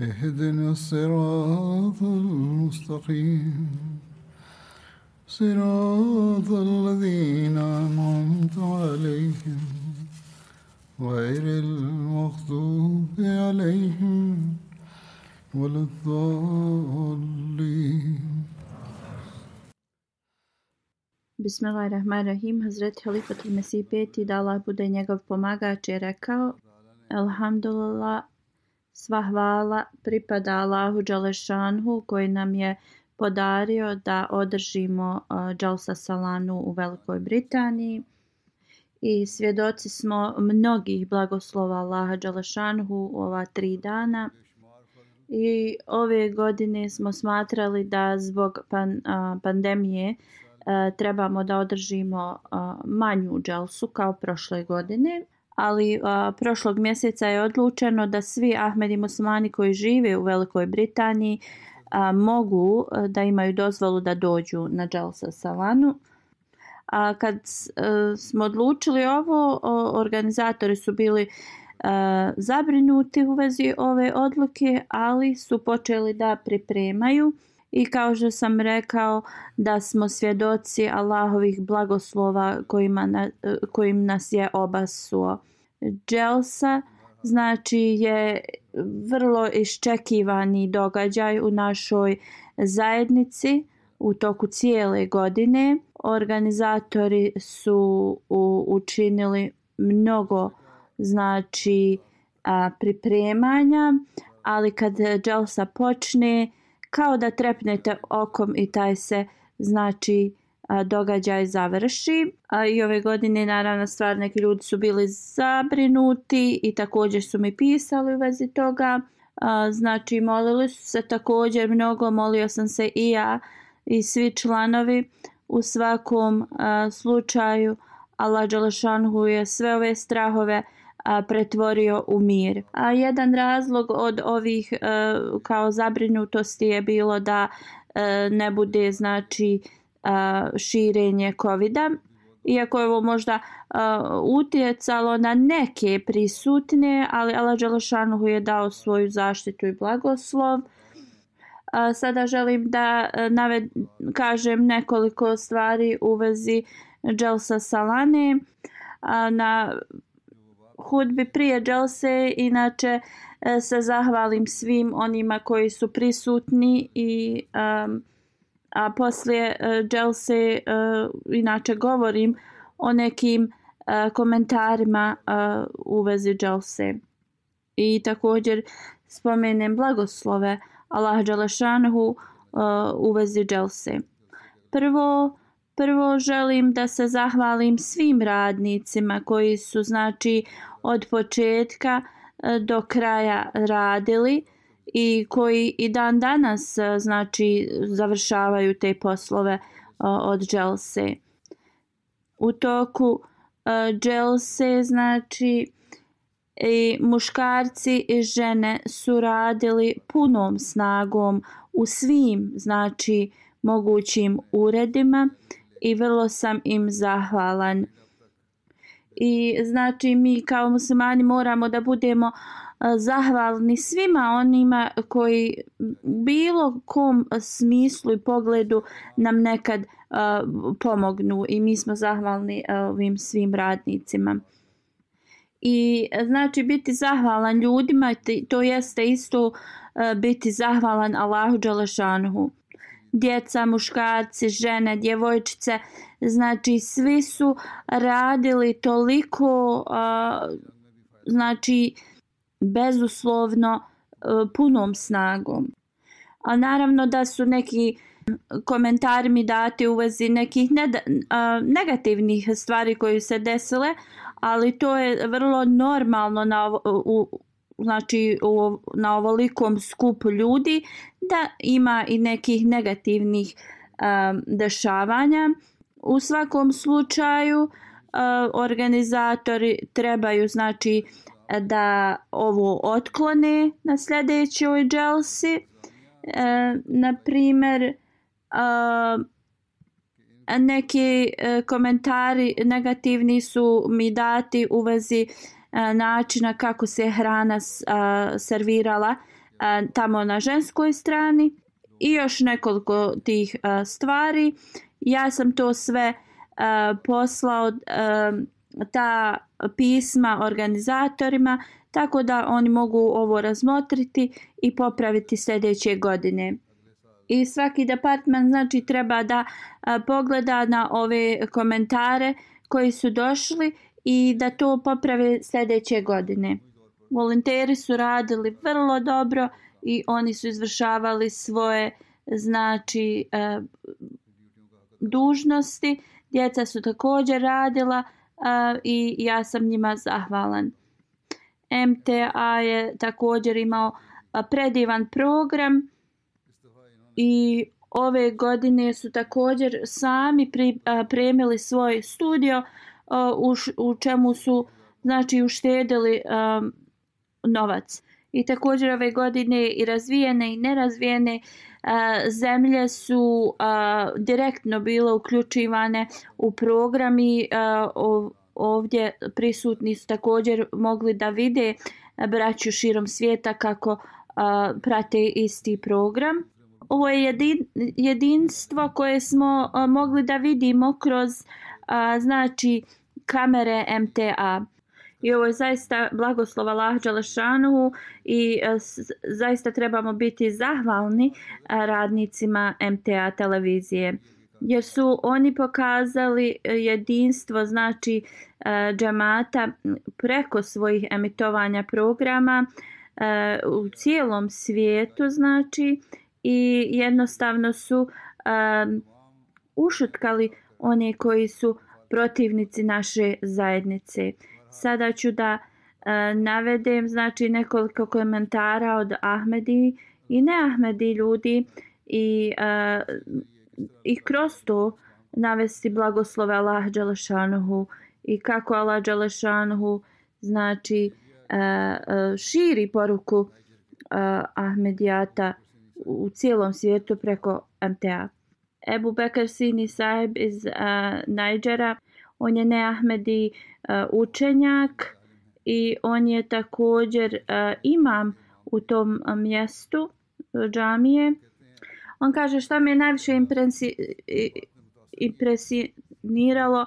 اهدنا الصراط المستقيم صراط الذين أنعمت عليهم غير المغضوب عليهم ولا الضالين Bismillahirrahmanirrahim. Hazreti Halifatul Mesih peti da Allah bude njegov pomagač je rekao Alhamdulillah sva hvala pripada Allahu Đalešanhu koji nam je podario da održimo Jalsa Salanu u Velikoj Britaniji. I svjedoci smo mnogih blagoslova Allaha Đalešanhu u ova tri dana. I ove godine smo smatrali da zbog pan, a, pandemije a, trebamo da održimo a, manju dželsu kao prošle godine ali a, prošlog mjeseca je odlučeno da svi Ahmedi muslimani koji žive u Velikoj Britaniji a, mogu a, da imaju dozvolu da dođu na Jalsa Salanu. A kad a, smo odlučili ovo, o, organizatori su bili a, zabrinuti u vezi ove odluke, ali su počeli da pripremaju i kao što sam rekao da smo svjedoci Allahovih blagoslova kojima na, kojim nas je obasuo. Dželsa znači je vrlo iščekivani događaj u našoj zajednici u toku cijele godine. Organizatori su učinili mnogo znači a, pripremanja, ali kad Dželsa počne, kao da trepnete okom i taj se znači događaj završi. I ove godine naravno stvar neki ljudi su bili zabrinuti i također su mi pisali u vezi toga. Znači molili su se također mnogo, molio sam se i ja i svi članovi u svakom slučaju. Allah Đalašanhu je sve ove strahove a, pretvorio u mir. A jedan razlog od ovih e, kao zabrinutosti je bilo da e, ne bude znači a, širenje covida. Iako je ovo možda a, utjecalo na neke prisutne, ali Allah Đelešanuhu je dao svoju zaštitu i blagoslov. A, sada želim da e, naved, kažem nekoliko stvari u vezi Dželsa Salane. A, na hudbi prije Dželse inače e, se zahvalim svim onima koji su prisutni i um, a poslije e, uh, Jelse uh, e, inače govorim o nekim uh, komentarima uh, u vezi Jelse i također spomenem blagoslove Allah Đalešanhu uh, u vezi Jelse. Prvo, prvo želim da se zahvalim svim radnicima koji su znači od početka uh, do kraja radili uh, i koji i dan danas e, znači završavaju te poslove e, od Jelse. U toku e, Jelse znači i muškarci i žene su radili punom snagom u svim znači mogućim uredima i vrlo sam im zahvalan. I znači mi kao muslimani moramo da budemo uh, zahvalni svima onima koji bilo kom smislu i pogledu nam nekad pomognu i mi smo zahvalni ovim svim radnicima. i znači biti zahvalan ljudima to jeste isto biti zahvalan Allahu Đalešanhu djeca, muškarci, žene, djevojčice znači svi su radili toliko znači bezuslovno e, punom snagom a naravno da su neki komentari mi dati u vezi nekih e, negativnih stvari koje se desile, ali to je vrlo normalno na, u, znači u, na ovolikom skupu ljudi da ima i nekih negativnih um, dešavanja. U svakom slučaju uh, organizatori trebaju znači da ovo otklone na sljedećoj dželsi. E, na primjer, e, neki e, komentari negativni su mi dati u vezi e, načina kako se hrana e, servirala e, tamo na ženskoj strani i još nekoliko tih stvari. Ja sam to sve poslao ta pisma organizatorima tako da oni mogu ovo razmotriti i popraviti sljedeće godine i svaki departman znači treba da a, pogleda na ove komentare koji su došli i da to poprave sljedeće godine. Volonteri su radili vrlo dobro i oni su izvršavali svoje znači dužnosti. Djeca su također radila a, i ja sam njima zahvalan. MTA je također imao predivan program i ove godine su također sami pripremili svoj studio u, u čemu su znači uštedili um, novac. I također ove godine i razvijene i nerazvijene zemlje su direktno bile uključivane u programi ovdje prisutni su također mogli da vide braću širom svijeta kako prate isti program ovo je jedin, jedinstvo koje smo mogli da vidimo kroz znači kamere MTA. I ovo je zaista blagoslova Allah Đalešanu i e, zaista trebamo biti zahvalni e, radnicima MTA televizije. Jer su oni pokazali e, jedinstvo znači džamata preko svojih emitovanja programa u cijelom svijetu znači i jednostavno su ušutkali one koji su protivnici naše zajednice. Sada ću da e, navedem znači nekoliko komentara od Ahmedi i ne Ahmedi ljudi i, e, i kroz to navesti blagoslove Allah Đelešanuhu i kako Allah Đelešanuhu znači e, e širi poruku e, Ahmedijata u cijelom svijetu preko MTA. Ebu Bekar Sini Saib iz uh, Nigera, on je neahmedi Ahmedi, učenjak i on je također uh, imam u tom mjestu e, džamije. On kaže šta me najviše impresi, impresioniralo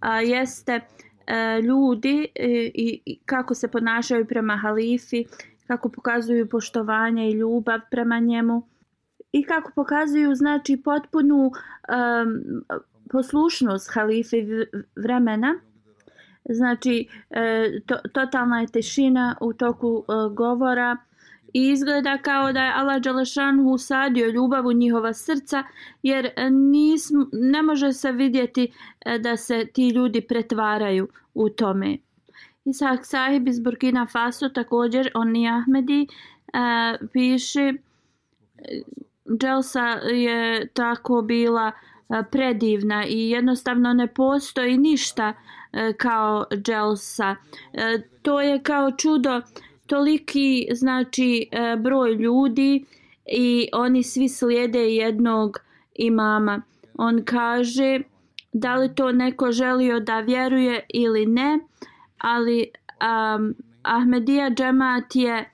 a, jeste a, ljudi e, i, i kako se ponašaju prema halifi, kako pokazuju poštovanje i ljubav prema njemu i kako pokazuju znači potpunu um, poslušnost halife vremena znači e, to, totalna je tišina u toku e, govora i izgleda kao da je Allah Đalešan usadio ljubav u njihova srca jer nis, ne može se vidjeti e, da se ti ljudi pretvaraju u tome. Isak Sahib iz Burkina Faso također, on i Ahmedi, e, piše Dželsa je tako bila e, predivna i jednostavno ne postoji ništa uh, E, kao Dželsa. E, to je kao čudo toliki znači e, broj ljudi i oni svi slijede jednog imama. On kaže da li to neko želio da vjeruje ili ne, ali um, Ahmedija džemat je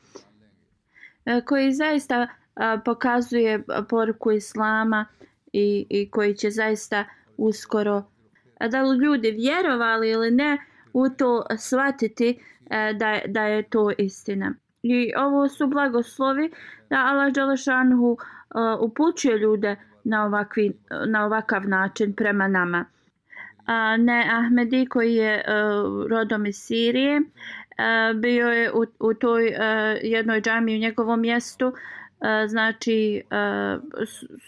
koji zaista pokazuje poruku islama i, i koji će zaista uskoro da li ljudi vjerovali ili ne u to shvatiti e, da, da je to istina. I ovo su blagoslovi da Allah Đelešanhu uh, e, upućuje ljude na, ovakvi, na ovakav način prema nama. A ne Ahmedi koji je uh, rodom iz Sirije, uh, bio je u, u toj uh, jednoj džami u njegovom mjestu, uh, E, znači e, uh,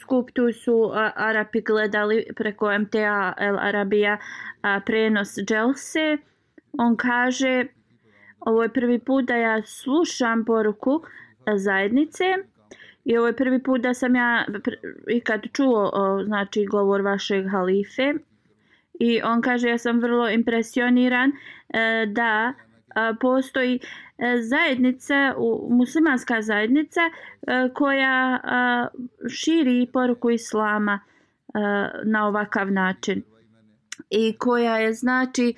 skup tu su uh, Arapi gledali preko MTA El Arabija uh, prenos Dželse. On kaže ovo je prvi put da ja slušam poruku zajednice i ovo je prvi put da sam ja ikad čuo znači govor vašeg halife i on kaže ja sam vrlo impresioniran e, da postoji e, zajednica muslimanska zajednica e, koja širi poruku islama e, na ovakav način i koja je znači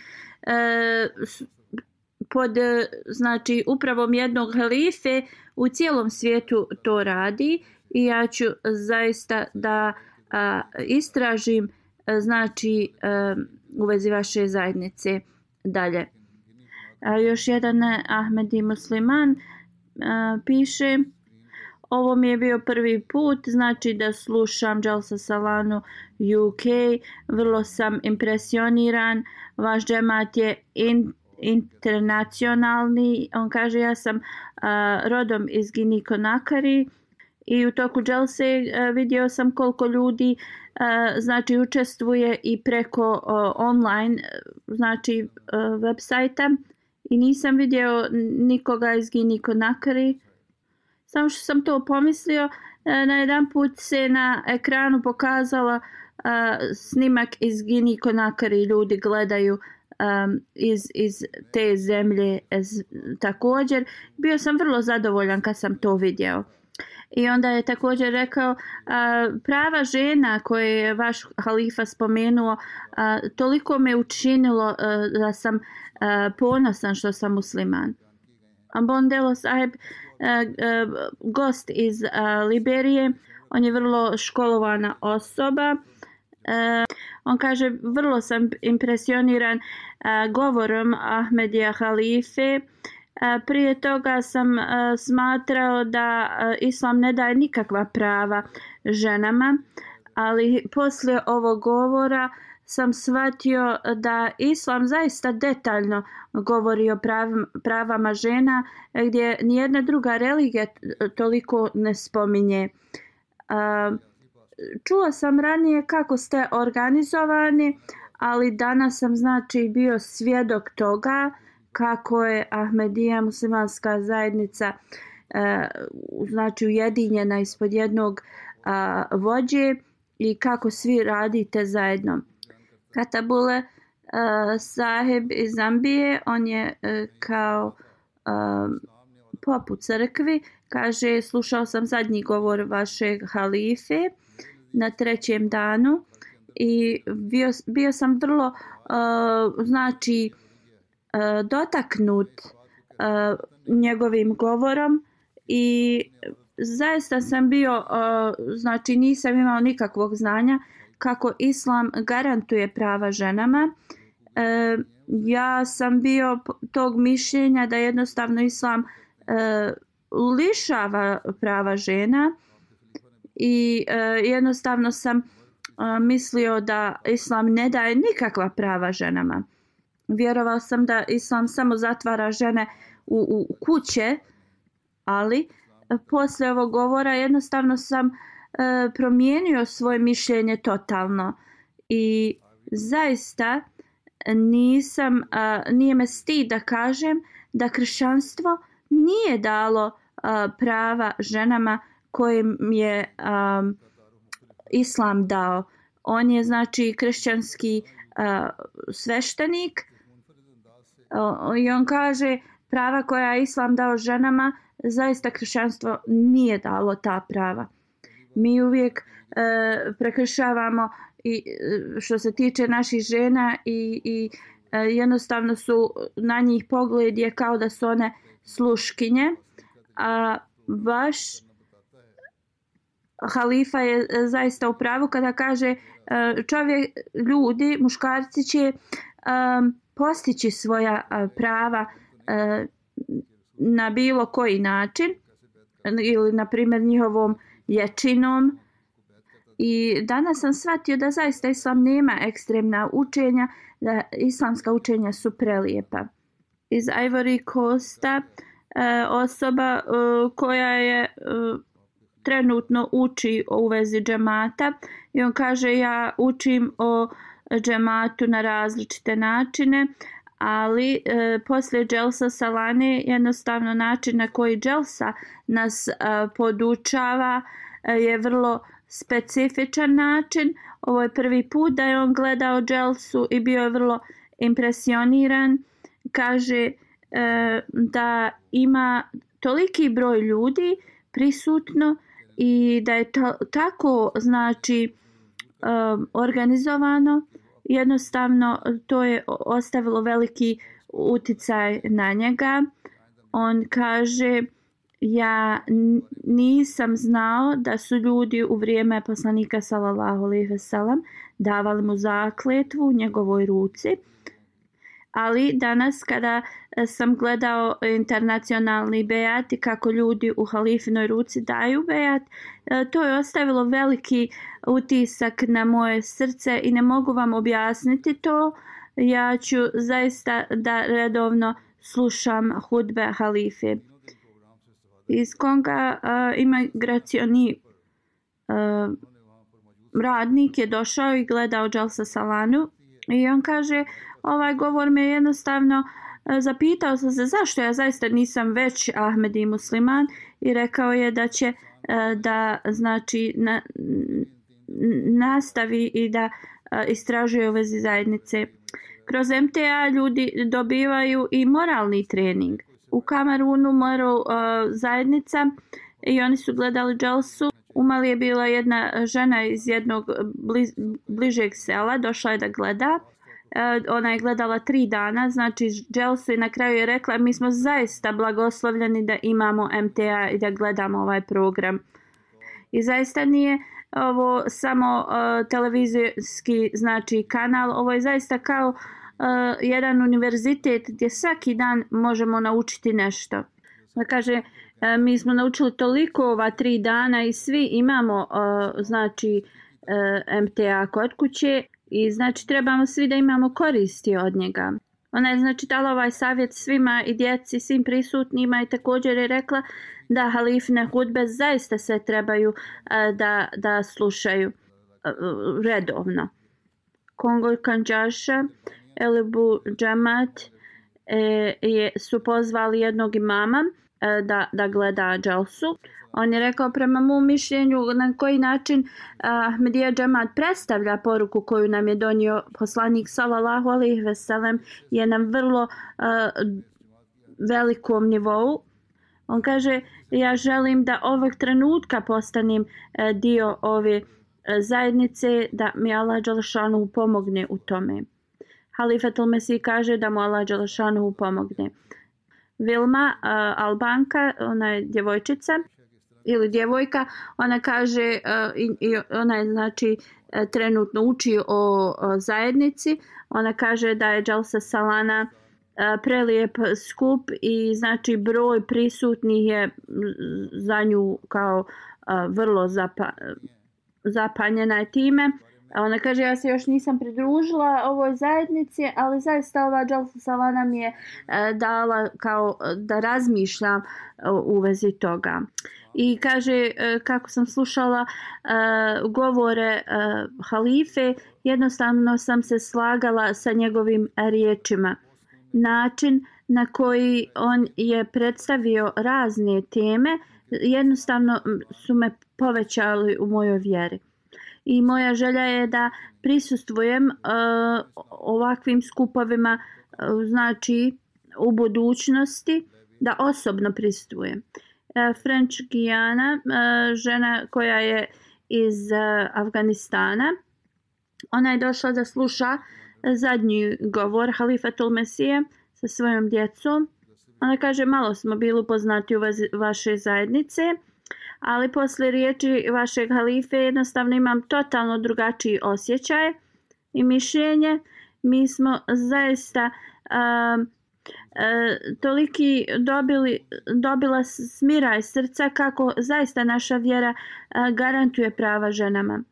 pod znači upravom jednog halife u cijelom svijetu to radi i ja ću zaista da a, istražim a, znači a, u vezi vaše zajednice dalje. A, još jedan e, Ahmedi musliman e, piše Ovo mi je bio prvi put, znači da slušam Jalsa Salanu UK. Vrlo sam impresioniran. Vaš džemat je in, internacionalni. On kaže ja sam uh, rodom iz Giniko Nakari i u toku Dželse uh, vidio sam koliko ljudi uh, znači učestvuje i preko uh, online znači uh, web sajta i nisam vidio nikoga iz Giniko Nakari. Samo što sam to pomislio, e, na jedan put se na ekranu pokazala a, snimak iz Giniko Nakari ljudi gledaju um, iz, iz te zemlje z, također. Bio sam vrlo zadovoljan kad sam to vidio. I onda je također rekao a, prava žena koje je vaš halifa spomenuo a, toliko me učinilo a, da sam a, ponosan što sam musliman. A Bondelo sahib a, e, a, gost iz a, Liberije on je vrlo školovana osoba a, on kaže vrlo sam impresioniran govorom Ahmedija Halife. E, prije toga sam e, smatrao da e, islam ne daje nikakva prava ženama, ali poslije ovog govora sam shvatio da islam zaista detaljno govori o pravama žena gdje nijedna druga religija toliko ne spominje. Čuo sam ranije kako ste organizovani, ali danas sam znači bio svjedok toga kako je Ahmedija muslimanska zajednica e, znači ujedinjena ispod jednog a, vođe i kako svi radite zajedno. Katabule a, saheb iz Zambije, on je a, kao a, pop u crkvi, kaže slušao sam zadnji govor vašeg halife na trećem danu i bio, bio sam vrlo uh, znači uh, E, dotaknut e, njegovim govorom i zaista sam bio e, znači nisam imao nikakvog znanja kako islam garantuje prava ženama ja sam bio tog mišljenja da jednostavno islam lišava prava žena i jednostavno sam mislio da islam ne daje nikakva prava ženama. Vjerovao sam da islam samo zatvara žene u, u kuće, ali e, posle ovog govora jednostavno sam e, promijenio svoje mišljenje totalno i zaista nisam, a, nije me stid da kažem da kršćanstvo nije dalo a, prava ženama kojim je a, islam dao. On je znači kršćanski a, sveštenik i on kaže prava koja je islam dao ženama, zaista kršćanstvo nije dalo ta prava. Mi uvijek e, prekršavamo i e, što se tiče naših žena i, i e, jednostavno su na njih pogled je kao da su one sluškinje, a baš halifa je zaista u pravu kada kaže e, čovjek, ljudi, muškarci će um, postići svoja prava na bilo koji način ili na primjer njihovom ječinom i danas sam shvatio da zaista islam nema ekstremna učenja da islamska učenja su prelijepa. Iz Ivory Coasta osoba koja je trenutno uči u vezi džemata i on kaže ja učim o džematu na različite načine ali e, poslije Dželsa Salane jednostavno način na koji Dželsa nas e, podučava e, je vrlo specifičan način. Ovo je prvi put da je on gledao Dželsu i bio je vrlo impresioniran. Kaže e, da ima toliki broj ljudi prisutno i da je to, tako znači um, organizovano jednostavno to je ostavilo veliki uticaj na njega. On kaže ja nisam znao da su ljudi u vrijeme poslanika sallallahu alejhi ve sellem davali mu zakletvu u njegovoj ruci ali danas kada sam gledao internacionalni bejat i kako ljudi u halifinoj ruci daju bejat, e, to je ostavilo veliki utisak na moje srce i ne mogu vam objasniti to. Ja ću zaista da redovno slušam hudbe halife. Iz Konga e, uh, imigracioni uh, e, radnik je došao i gledao Jalsa Salanu i on kaže ovaj govor me jednostavno uh, E, zapitao sam se zašto ja zaista nisam već Ahmedi musliman i rekao je da će e, da znači na, nastavi i da e, istražuje u vezi zajednice. Kroz MTA ljudi dobivaju i moralni trening. U Kamerunu moral zajednica i oni su gledali Jelsu. Umali je bila jedna žena iz jednog bliz, bližeg sela, došla je da gleda E, ona je gledala tri dana, znači Jelso i na kraju je rekla mi smo zaista blagoslovljeni da imamo MTA i da gledamo ovaj program. I zaista nije ovo samo uh, televizijski znači kanal, ovo je zaista kao uh, jedan univerzitet gdje svaki dan možemo naučiti nešto. Da kaže, uh, mi smo naučili toliko ova tri dana i svi imamo uh, znači uh, MTA kod kuće I znači trebamo svi da imamo koristi od njega. Ona je znači dala ovaj savjet svima i djeci, svim prisutnima i također je rekla da halifne hudbe zaista se trebaju e, da, da slušaju e, redovno. Kongo Kanđaša, Elibu Džamat e, je, su pozvali jednog imama E, da, da gleda Dželsu. On je rekao prema mom mišljenju na koji način e, Ahmedija Džemat predstavlja poruku koju nam je donio poslanik sallallahu alejhi ve sellem je na vrlo uh, velikom nivou. On kaže ja želim da ovog trenutka postanem uh, dio ove uh, zajednice da mi Allah Đalšanu pomogne u tome. Halifatul Mesih kaže da mu Allah Đalšanu pomogne. Vilma uh, Albanka, ona je djevojčica, ili djevojka, ona kaže uh, i, i ona je znači e, trenutno uči o, o zajednici. Ona kaže da je Jalsa Salana uh, prelijep skup i znači broj prisutnih je za nju kao uh, vrlo zapa, zapanjena je time. A Ona kaže ja se još nisam pridružila ovoj zajednici, ali zaista ova Jalsa Salana mi je e, dala kao e, da razmišljam e, u vezi toga. I kaže e, kako sam slušala e, govore e, halife jednostavno sam se slagala sa njegovim riječima način na koji on je predstavio razne teme jednostavno su me povećali u mojoj vjeri i moja želja je da prisustvujem uh, ovakvim skupovima uh, znači u budućnosti da osobno prisustvujem e, French Guyana, žena koja je iz Afganistana. Ona je došla da sluša zadnji govor Halifa Mesije sa svojom djecom. Ona kaže, malo smo bili upoznati u vaše zajednice, ali posle riječi vašeg halife jednostavno imam totalno drugačiji osjećaj i mišljenje. Mi smo zaista um, e, toliki dobili, dobila smiraj srca kako zaista naša vjera e, garantuje prava ženama.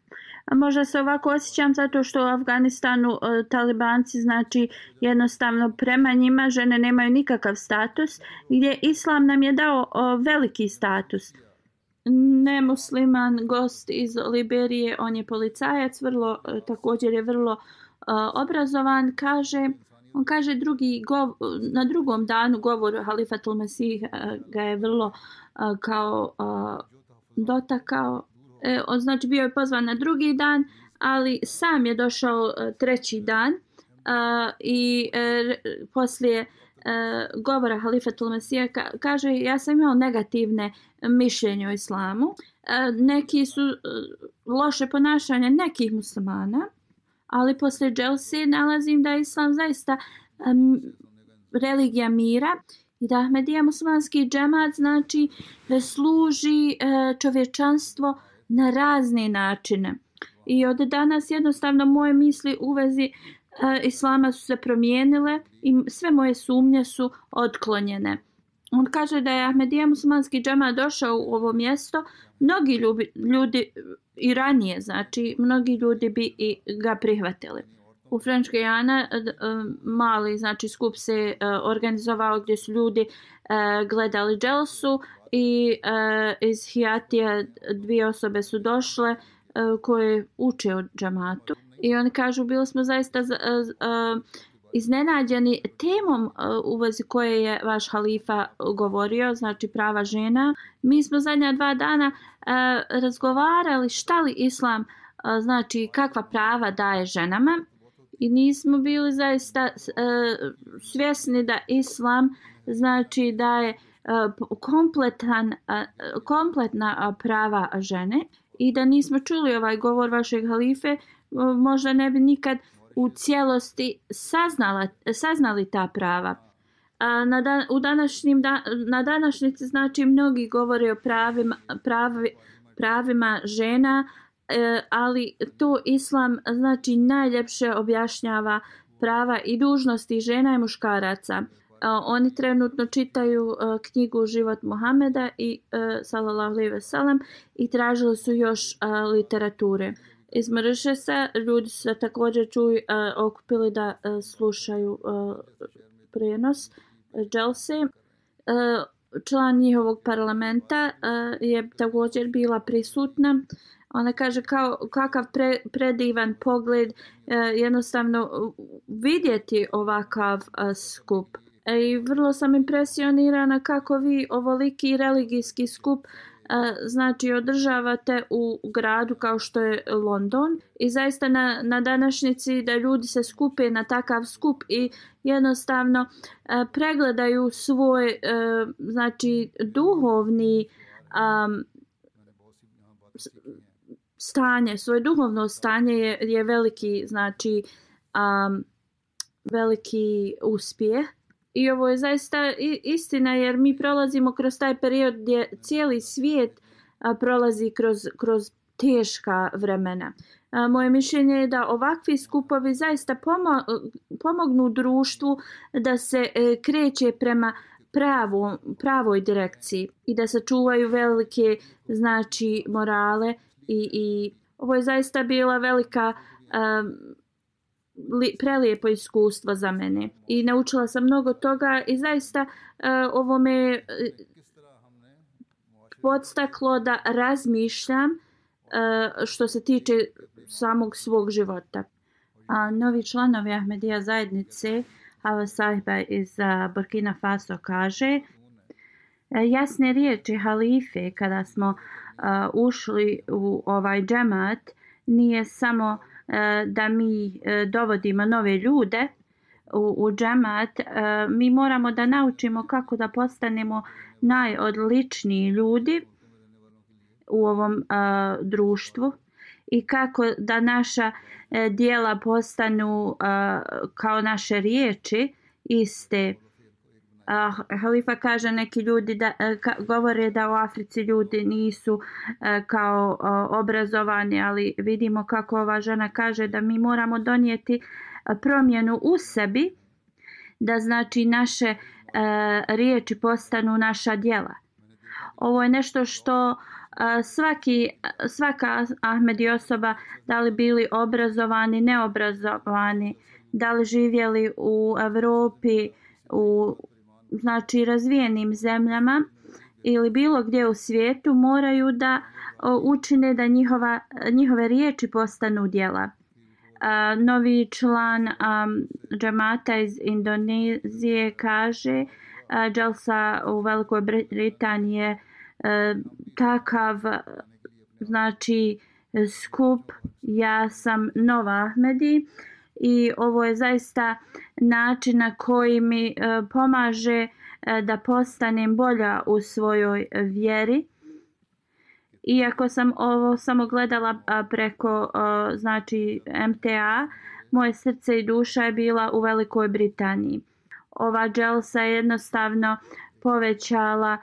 A možda se ovako osjećam zato što u Afganistanu e, talibanci znači jednostavno prema njima žene nemaju nikakav status gdje islam nam je dao o, veliki status. Nemusliman gost iz Liberije, on je policajac, vrlo, e, također je vrlo e, obrazovan, kaže On kaže drugi gov, na drugom danu govor Halifatul Mesih e, ga je vrlo kao e, dotakao. E, on znači bio je pozvan na drugi dan, ali sam je došao treći dan i e, poslije e, E, govora Halifetul Mesija ka, kaže ja sam imao negativne mišljenje o islamu. E, neki su e, loše ponašanje nekih muslimana, ali poslije Dželse nalazim da je islam zaista e, religija mira i da Ahmedija muslimanski džemat znači služi e, čovječanstvo na razne načine. I od danas jednostavno moje misli u vezi E, islama su se promijenile i sve moje sumnje su odklonjene. On kaže da je Ahmedija muslimanski džema došao u ovo mjesto, mnogi ljubi, ljudi i ranije, znači mnogi ljudi bi i ga prihvatili. U French Guyana e, e, mali znači skup se organizovao gdje su ljudi gledali dželsu i iz Hiatija dvije osobe su došle koje uče o džamatu i oni kažu bili smo zaista eh, eh, iznenađeni temom eh, u vezi koje je vaš halifa govorio, znači prava žena. Mi smo zadnja dva dana razgovarali šta li islam znači kakva prava daje ženama i nismo bili zaista uh, svjesni da islam znači da je kompletan kompletna prava žene i da nismo čuli ovaj govor vašeg halife uh, možda ne bi nikad u cijelosti saznala, saznali ta prava. A na, dan, u današnjim da, na današnjici znači mnogi govore o pravima, pravi, pravima žena, e, ali to islam znači najljepše objašnjava prava i dužnosti žena i muškaraca. E, oni trenutno čitaju e, knjigu Život Muhameda i e, sallallahu alejhi ve sellem i tražili su još e, literature. Iz se, ljudi su se također čuju, uh, okupili da uh, slušaju e, uh, prenos Chelsea. Uh, član njihovog parlamenta uh, je također bila prisutna. Ona kaže kao, kakav pre, predivan pogled uh, jednostavno vidjeti ovakav uh, skup. E, I vrlo sam impresionirana kako vi ovoliki religijski skup znači održavate u gradu kao što je London i zaista na, na današnjici da ljudi se skupe na takav skup i jednostavno pregledaju svoj znači duhovni um, stanje, svoje duhovno stanje je, je veliki znači um, veliki uspjeh. I ovo je zaista istina jer mi prolazimo kroz taj period gdje cijeli svijet prolazi kroz, kroz teška vremena. Moje mišljenje je da ovakvi skupovi zaista pomo pomognu društvu da se e, kreće prema pravo, pravoj direkciji i da sačuvaju velike znači morale i, i ovo je zaista bila velika um, li, prelijepo iskustvo za mene i naučila sam mnogo toga i zaista uh, ovo me uh, podstaklo da razmišljam uh, što se tiče samog svog života. A, novi članovi Ahmedija zajednice Hava Sahiba iz Burkina Faso kaže jasne riječi halife kada smo uh, ušli u ovaj džemat nije samo uh, E, da mi e, dovodimo nove ljude u, u džemat, e, mi moramo da naučimo kako da postanemo najodličniji ljudi u ovom društvu i kako da naša dijela postanu kao naše riječi iste uh, halifa kaže neki ljudi da uh, ka, govore da u Africi ljudi nisu uh, kao uh, obrazovani, ali vidimo kako ova žena kaže da mi moramo donijeti uh, promjenu u sebi da znači naše uh, riječi postanu naša djela. Ovo je nešto što svaki, svaka Ahmedi osoba, da li bili obrazovani, neobrazovani, da li živjeli u Evropi, u znači razvijenim zemljama ili bilo gdje u svijetu moraju da učine da njihova, njihove riječi postanu djela. Novi član džamata iz Indonezije kaže Dželsa u Velikoj Britaniji je e, takav znači skup ja sam Nova Ahmedi i ovo je zaista način na koji mi e, pomaže e, da postanem bolja u svojoj vjeri Iako sam ovo samo gledala preko e, znači MTA, moje srce i duša je bila u Velikoj Britaniji. Ova dželsa je jednostavno povećala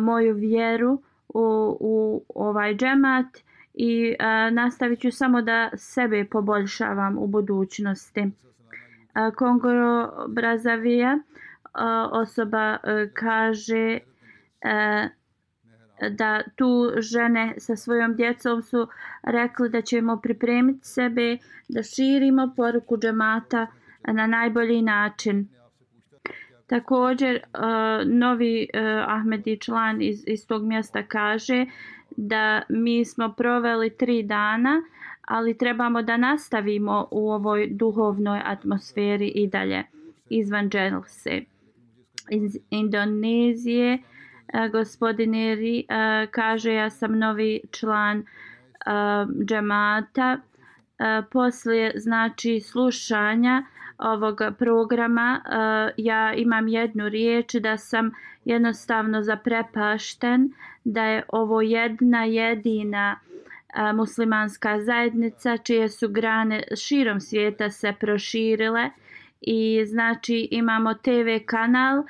moju vjeru u, u ovaj džemat i nastavit ću samo da sebe poboljšavam u budućnosti. Kongoro Brazavija osoba e, kaže e, da tu žene sa svojom djecom su rekli da ćemo pripremiti sebe da širimo poruku džemata na najbolji način. Također, e, novi Ahmedi član iz, iz tog mjesta kaže da mi smo proveli tri dana, ali trebamo da nastavimo u ovoj duhovnoj atmosferi i dalje izvan Dželse. Iz Indonezije e, gospodin Eri e, kaže ja sam novi član e, džemata. Poslije znači slušanja ovog programa ja imam jednu riječ da sam jednostavno zaprepašten da je ovo jedna jedina muslimanska zajednica čije su grane širom svijeta se proširile. I znači imamo TV kanal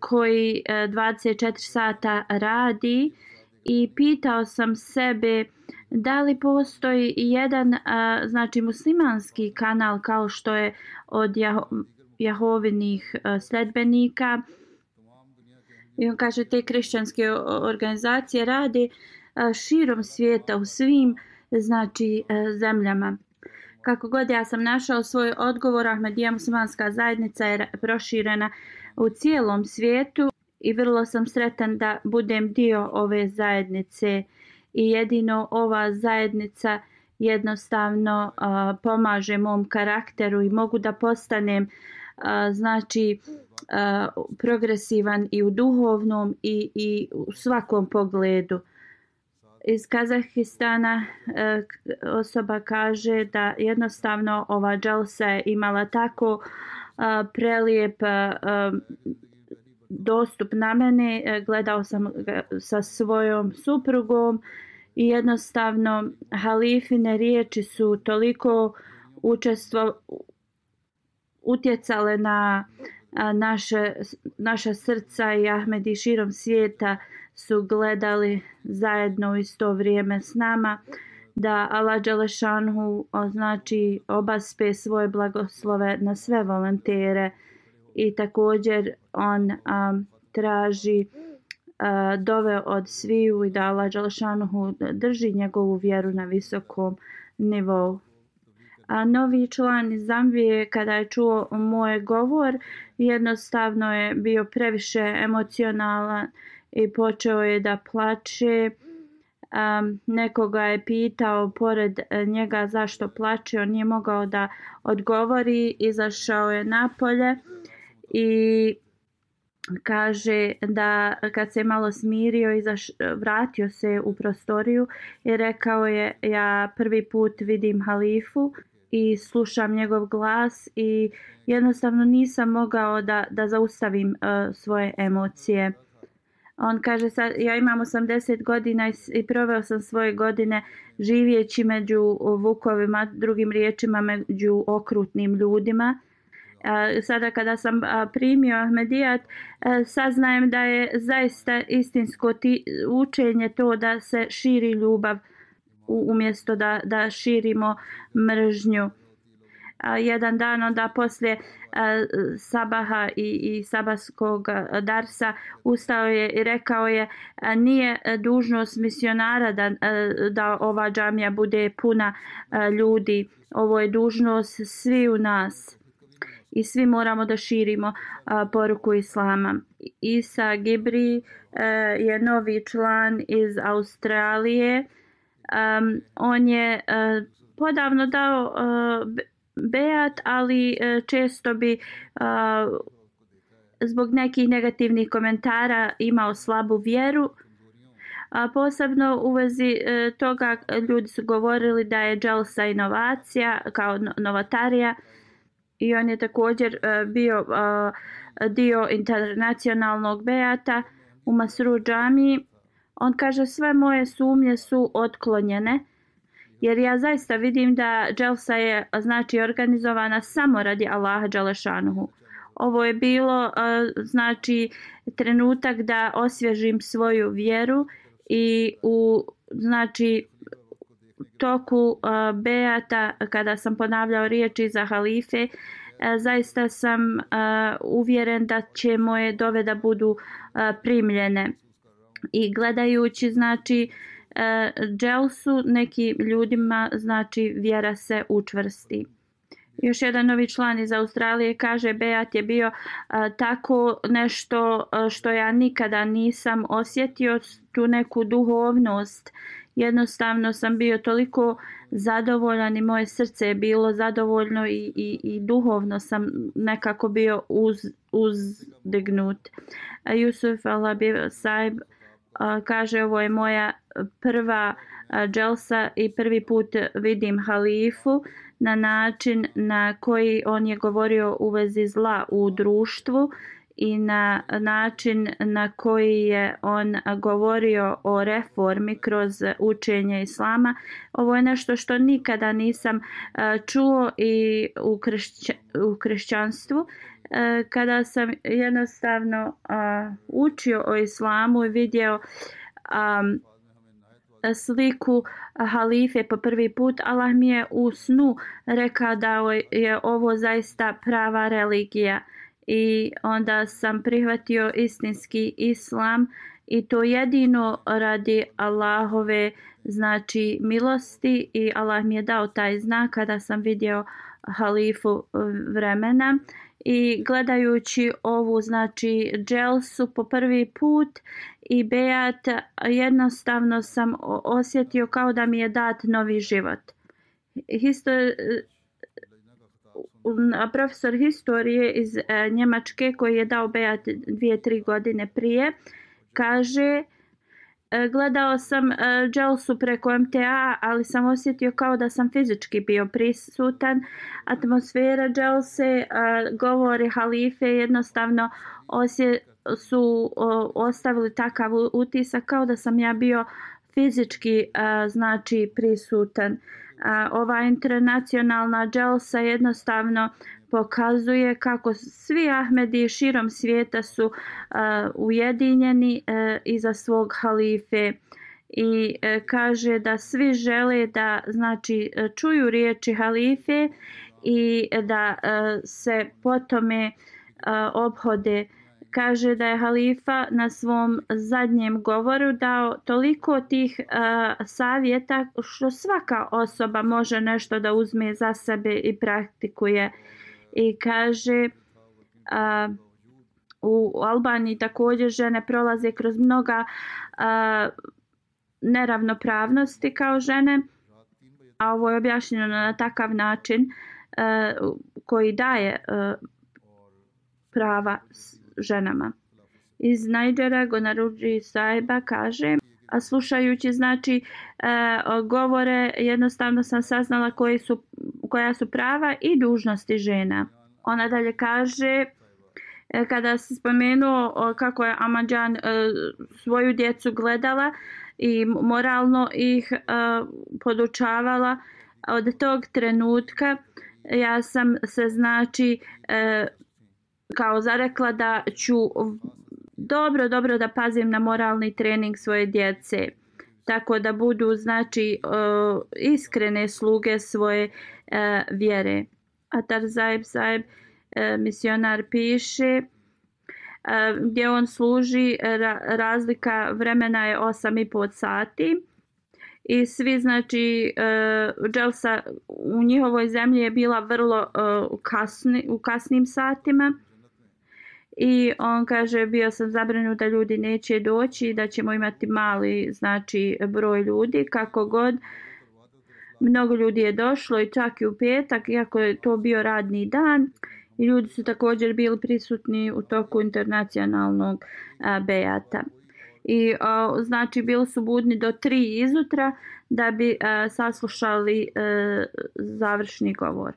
koji 24 sata radi. I pitao sam sebe da li postoji jedan znači muslimanski kanal kao što je od Jahovinih sledbenika i on kaže te krišćanske organizacije rade širom svijeta u svim znači e, zemljama. Kako god ja sam našao svoj odgovor Ahmedija muslimanska zajednica je proširena u cijelom svijetu i vrlo sam sretan da budem dio ove zajednice. I jedino ova zajednica jednostavno uh, pomaže mom karakteru i mogu da postanem uh, znači uh, progresivan i u duhovnom i, i u svakom pogledu. Iz Kazahistana uh, osoba kaže da jednostavno ova dželsa je imala tako uh, prelijep dostup na mene. Gledao sam ga sa svojom suprugom i jednostavno halifine riječi su toliko učestvo utjecale na naše, naša srca i Ahmedi širom svijeta su gledali zajedno u isto vrijeme s nama da Allah Đelešanhu znači obaspe svoje blagoslove na sve volontere i također on um, traži a, dove od sviju i da Allah Đelešanhu drži njegovu vjeru na visokom nivou. A novi član iz Zambije kada je čuo moj govor jednostavno je bio previše emocionalan i počeo je da plače. Um, nekoga je pitao pored e, njega zašto plače, on nije mogao da odgovori, izašao je napolje i kaže da kad se malo smirio i vratio se u prostoriju i rekao je ja prvi put vidim halifu i slušam njegov glas i jednostavno nisam mogao da, da zaustavim uh, svoje emocije. On kaže sad, ja imam 80 godina i, i proveo sam svoje godine živjeći među vukovima, drugim riječima među okrutnim ljudima. E, sada kada sam primio Ahmedijat, e, saznajem da je zaista istinsko ti, učenje to da se širi ljubav umjesto da, da širimo mržnju. a, jedan dan onda poslije a, sabaha i, i sabaskog darsa ustao je i rekao je a, nije dužnost misionara da, a, da ova džamija bude puna a, ljudi. Ovo je dužnost svi u nas i svi moramo da širimo a, poruku islama. Isa Gibri a, je novi član iz Australije um, on je uh, podavno dao e, uh, bejat, ali uh, često bi uh, zbog nekih negativnih komentara imao slabu vjeru. A posebno u vezi toga ljudi su govorili da je Jelsa inovacija kao novatarija i on je također bio dio internacionalnog bejata u Masru džamiji On kaže sve moje sumnje su otklonjene jer ja zaista vidim da dželsa je znači organizovana samo radi Allaha dželešanuhu. Ovo je bilo e, znači trenutak da osvježim svoju vjeru i u znači toku e, beata kada sam ponavljao riječi za halife e, zaista sam uvjeren da će moje dove da budu primljene i gledajući znači e, dželsu neki ljudima znači vjera se učvrsti. Još jedan novi član iz Australije kaže Beat je bio a, e, tako nešto a, što ja nikada nisam osjetio tu neku duhovnost. Jednostavno sam bio toliko zadovoljan i moje srce je bilo zadovoljno i, i, i duhovno sam nekako bio uz, uzdignut. E, Jusuf Alabib Saib kaže ovo je moja e, prva e, dželsa i prvi put vidim halifu na način na koji on je govorio u vezi zla u društvu i na način na koji je on govorio o reformi kroz učenje islama. Ovo je nešto što nikada nisam e, čuo i u, kršća, u kršćanstvu Eh, kada sam jednostavno uh, učio o islamu i vidio um, sliku halife po prvi put, Allah mi je u snu rekao da je ovo zaista prava religija. I onda sam prihvatio istinski islam i to jedino radi Allahove znači milosti i Allah mi je dao taj znak kada sam vidio halifu eh, vremena i gledajući ovu znači dželsu po prvi put i Beat jednostavno sam osjetio kao da mi je dat novi život. Histo profesor historije iz e, Njemačke koji je dao Beat dvije, tri godine prije kaže E, gledao sam e, Jelsu preko MTA, ali sam osjetio kao da sam fizički bio prisutan. Atmosfera Jelse, e, govori halife, jednostavno osje, su ostavili takav utisak kao da sam ja bio fizički znači prisutan. Ova internacionalna Jelsa jednostavno pokazuje kako svi Ahmedi širom svijeta su uh, ujedinjeni uh, iza svog halife. I uh, kaže da svi žele da znači čuju riječi halife i da uh, se potome uh, obhode. Kaže da je halifa na svom zadnjem govoru dao toliko tih uh, savjeta što svaka osoba može nešto da uzme za sebe i praktikuje. uh, i kaže a, u Albaniji također žene prolaze kroz mnoga a, neravnopravnosti kao žene a ovo je objašnjeno na takav način a, koji daje a, prava ženama. Iz Najdžera Gonaruđi Saiba kaže a slušajući znači e, govore jednostavno sam saznala koji su koja su prava i dužnosti žena. Ona dalje kaže e, kada se spomenuo kako je Amadžan e, svoju djecu gledala i moralno ih e, podučavala od tog trenutka ja sam se znači kao zarekla da ću dobro dobro da pazim na moralni trening svoje djece tako da budu znači iskrene sluge svoje e, vjere. Atar Zaib Zaib e, misionar piše e, gdje on služi e, ra, razlika vremena je 8,5 sati i svi znači uh, Dželsa u njihovoj zemlji je bila vrlo uh, kasni, u kasnim satima i on kaže bio sam zabrinut da ljudi neće doći da ćemo imati mali znači broj ljudi kako god mnogo ljudi je došlo i čak i u petak iako je to bio radni dan i ljudi su također bili prisutni u toku internacionalnog a, bejata i a, znači bili su budni do tri izutra da bi a, saslušali a, završni govor.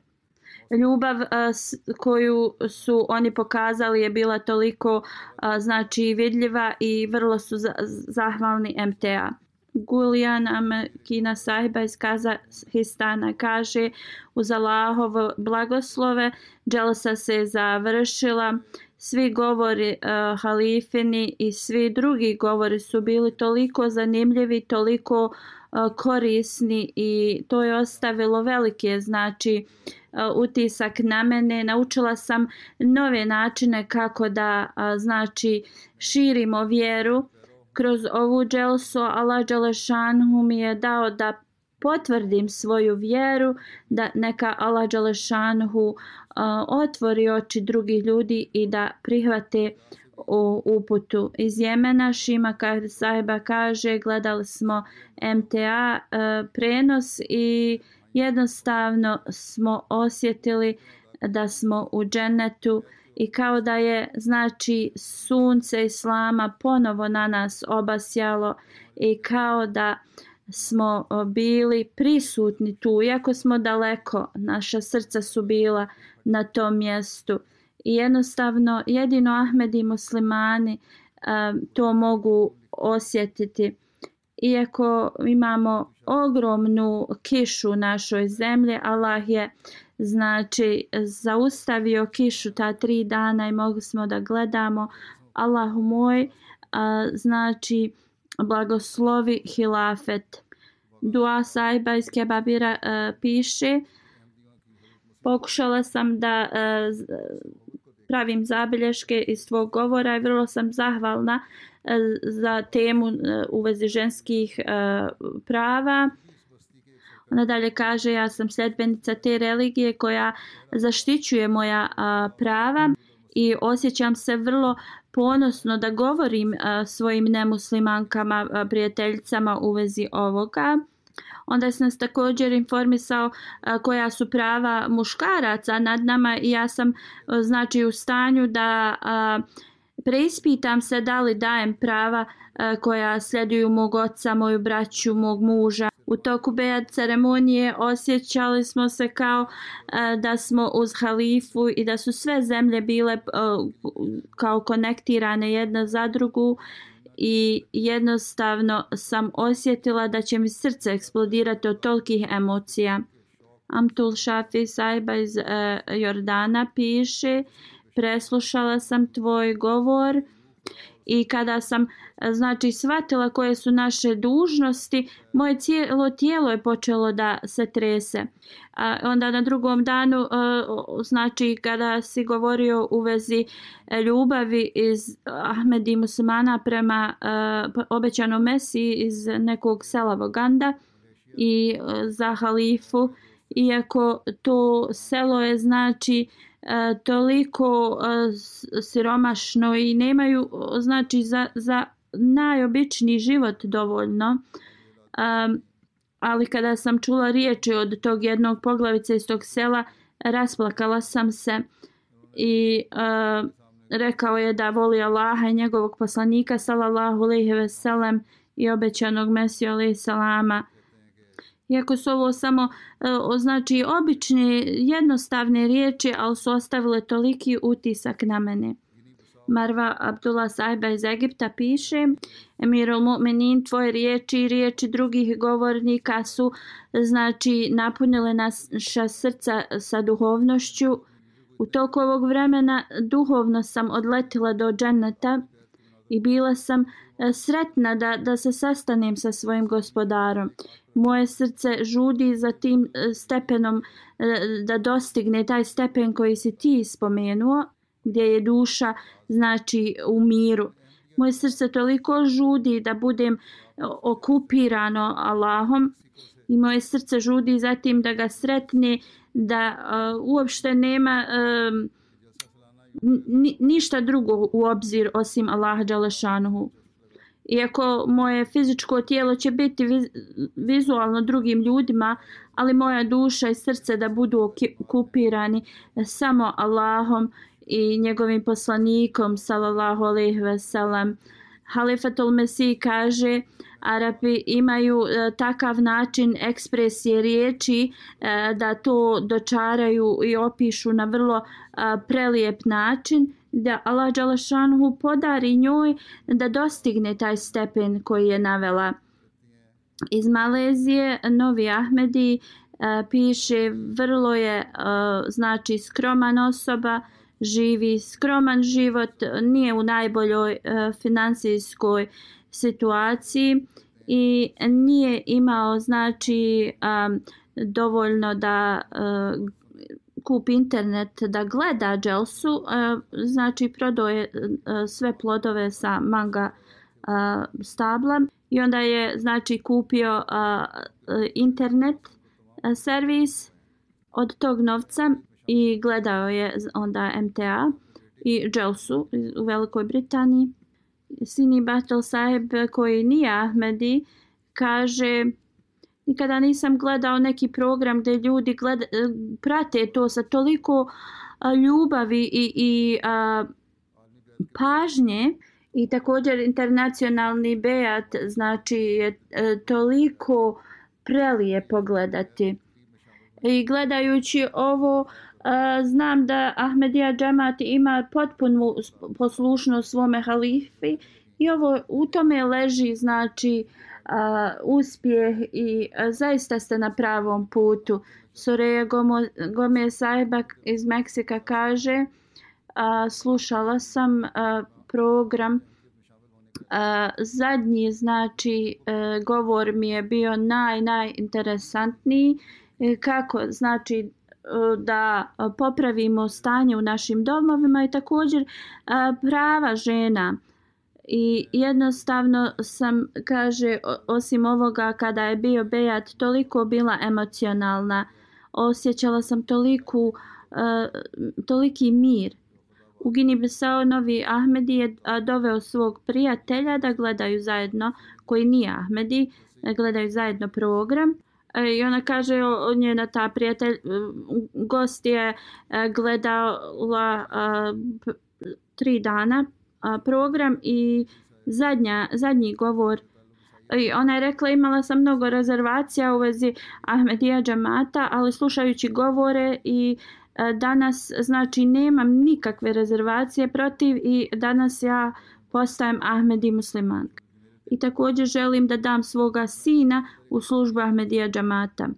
Ljubav a, s, koju su oni pokazali je bila toliko a, znači vidljiva i vrlo su za, zahvalni MTA. Gulijan Mekina sahiba iz Kazahistana kaže uz Allahovo blagoslove dželsa se završila svi govori uh, halifini i svi drugi govori su bili toliko zanimljivi, toliko uh, korisni i to je ostavilo velike znači uh, utisak na mene. Naučila sam nove načine kako da uh, znači širimo vjeru kroz ovu dželsu. Allah Đelešanhu mi je dao da potvrdim svoju vjeru, da neka Allah Đelešanhu uh, otvori oči drugih ljudi i da prihvate u uputu iz Jemena. Šima Sajba kaže, gledali smo MTA uh, prenos i jednostavno smo osjetili da smo u dženetu i kao da je znači sunce islama ponovo na nas obasjalo i kao da smo bili prisutni tu iako smo daleko naša srca su bila na tom mjestu. I jednostavno jedino Ahmed i muslimani um, to mogu osjetiti. Iako imamo ogromnu kišu u našoj zemlji Allah je znači zaustavio kišu ta tri dana i mogli smo da gledamo. Allahu moj a, znači blagoslovi hilafet. Dua sajba iz kebabira a, piše pokušala sam da a, pravim zabilješke iz tvog govora i vrlo sam zahvalna a, za temu a, u vezi ženskih a, prava. Ona dalje kaže ja sam sljedbenica te religije koja zaštićuje moja a, prava i osjećam se vrlo ponosno da govorim a, svojim nemuslimankama, a, prijateljicama u vezi ovoga. Onda sam nas također informisao a, koja su prava muškaraca nad nama i ja sam a, znači u stanju da a, preispitam se da li dajem prava a, koja sljeduju mog oca, moju braću, mog muža. U toku bejat ceremonije osjećali smo se kao e, da smo uz halifu i da su sve zemlje bile e, kao konektirane jedna za drugu i jednostavno sam osjetila da će mi srce eksplodirati od tolikih emocija. Amtul Shafi Saiba iz e, Jordana piše preslušala sam tvoj govor i kada sam e, znači shvatila koje su naše dužnosti moje cijelo tijelo je počelo da se trese. A onda na drugom danu e, znači kada si govorio u vezi e, ljubavi iz Ahmedi muslimana prema obećanom Mesiji iz nekog sela Voganda i za halifu iako to selo je znači e, toliko e, siromašno i nemaju znači za, za najobičniji život dovoljno. E, ali kada sam čula riječi od tog jednog poglavice iz tog sela rasplakala sam se i e, rekao je da voli Allaha i njegovog poslanika sallallahu alejhi ve sellem i obećanog Mesija alejhi salama. Iako su ovo samo e, znači obične jednostavne riječi, ali su ostavile toliki utisak na mene. Marva Abdullah Saiba iz Egipta piše Emirul Mu'minin, tvoje riječi i riječi drugih govornika su znači napunile naša srca sa duhovnošću. U toku ovog vremena duhovno sam odletila do dženeta i bila sam e, sretna da, da se sastanem sa svojim gospodarom. Moje srce žudi za tim e, stepenom e, da dostigne taj stepen koji si ti spomenuo, gdje je duša znači u miru. Moje srce toliko žudi da budem e, okupirano Allahom i moje srce žudi zatim da ga sretne da uh, uopšte nema uh, ni, ništa drugo u obzir osim Allaha Đalešanuhu. Iako moje fizičko tijelo će biti vizualno drugim ljudima, ali moja duša i srce da budu okupirani samo Allahom i njegovim poslanikom sallallahu alejhi ve sellem. Halifatul Mesih kaže Arapi imaju e, takav način ekspresije riječi e, da to dočaraju i opišu na vrlo e, prelijep način da Allah Đalašanhu podari njoj da dostigne taj stepen koji je navela. Iz Malezije Novi Ahmedi e, piše vrlo je e, znači skroman osoba živi skroman život, nije u najboljoj e, financijskoj situaciji i nije imao znači um, dovoljno da uh, kupi internet da gleda Jelsu, e, znači prodoje je e, sve plodove sa manga e, stabla i onda je znači kupio internet servis od tog novca i gledao je onda MTA i Jelsu u Velikoj Britaniji. Sini Batel Saheb koji nije Ahmedi kaže nikada nisam gledao neki program gdje ljudi gleda, e, prate to sa toliko ljubavi i, i a, pažnje. I također internacionalni bejat znači je e, toliko prelije pogledati i gledajući ovo znam da Ahmedija Džemat ima potpunu poslušnost svome halifi i ovo u tome leži znači a, uspjeh i a, zaista ste na pravom putu. Soreja Gomez Saiba iz Meksika kaže a, slušala sam a, program a, zadnji znači a, govor mi je bio naj najinteresantniji e, kako znači e, da popravimo stanje u našim domovima i također prava žena. I jednostavno sam, kaže, osim ovoga kada je bio Bejat toliko bila emocionalna, osjećala sam toliku, e, toliki mir. U Gini Bisao Novi Ahmedi je doveo svog prijatelja da gledaju zajedno, koji nije Ahmedi, gledaju zajedno program. E, I ona kaže, njena ta prijatelj, gost je e, gledala gledala tri dana program i zadnja, zadnji govor I ona je rekla imala sam mnogo rezervacija u vezi Ahmedija Džamata, ali slušajući govore i e, danas znači nemam nikakve rezervacije protiv i danas ja postajem Ahmedi musliman. i također želim da dam svoga sina u službu Ahmedija Džamata.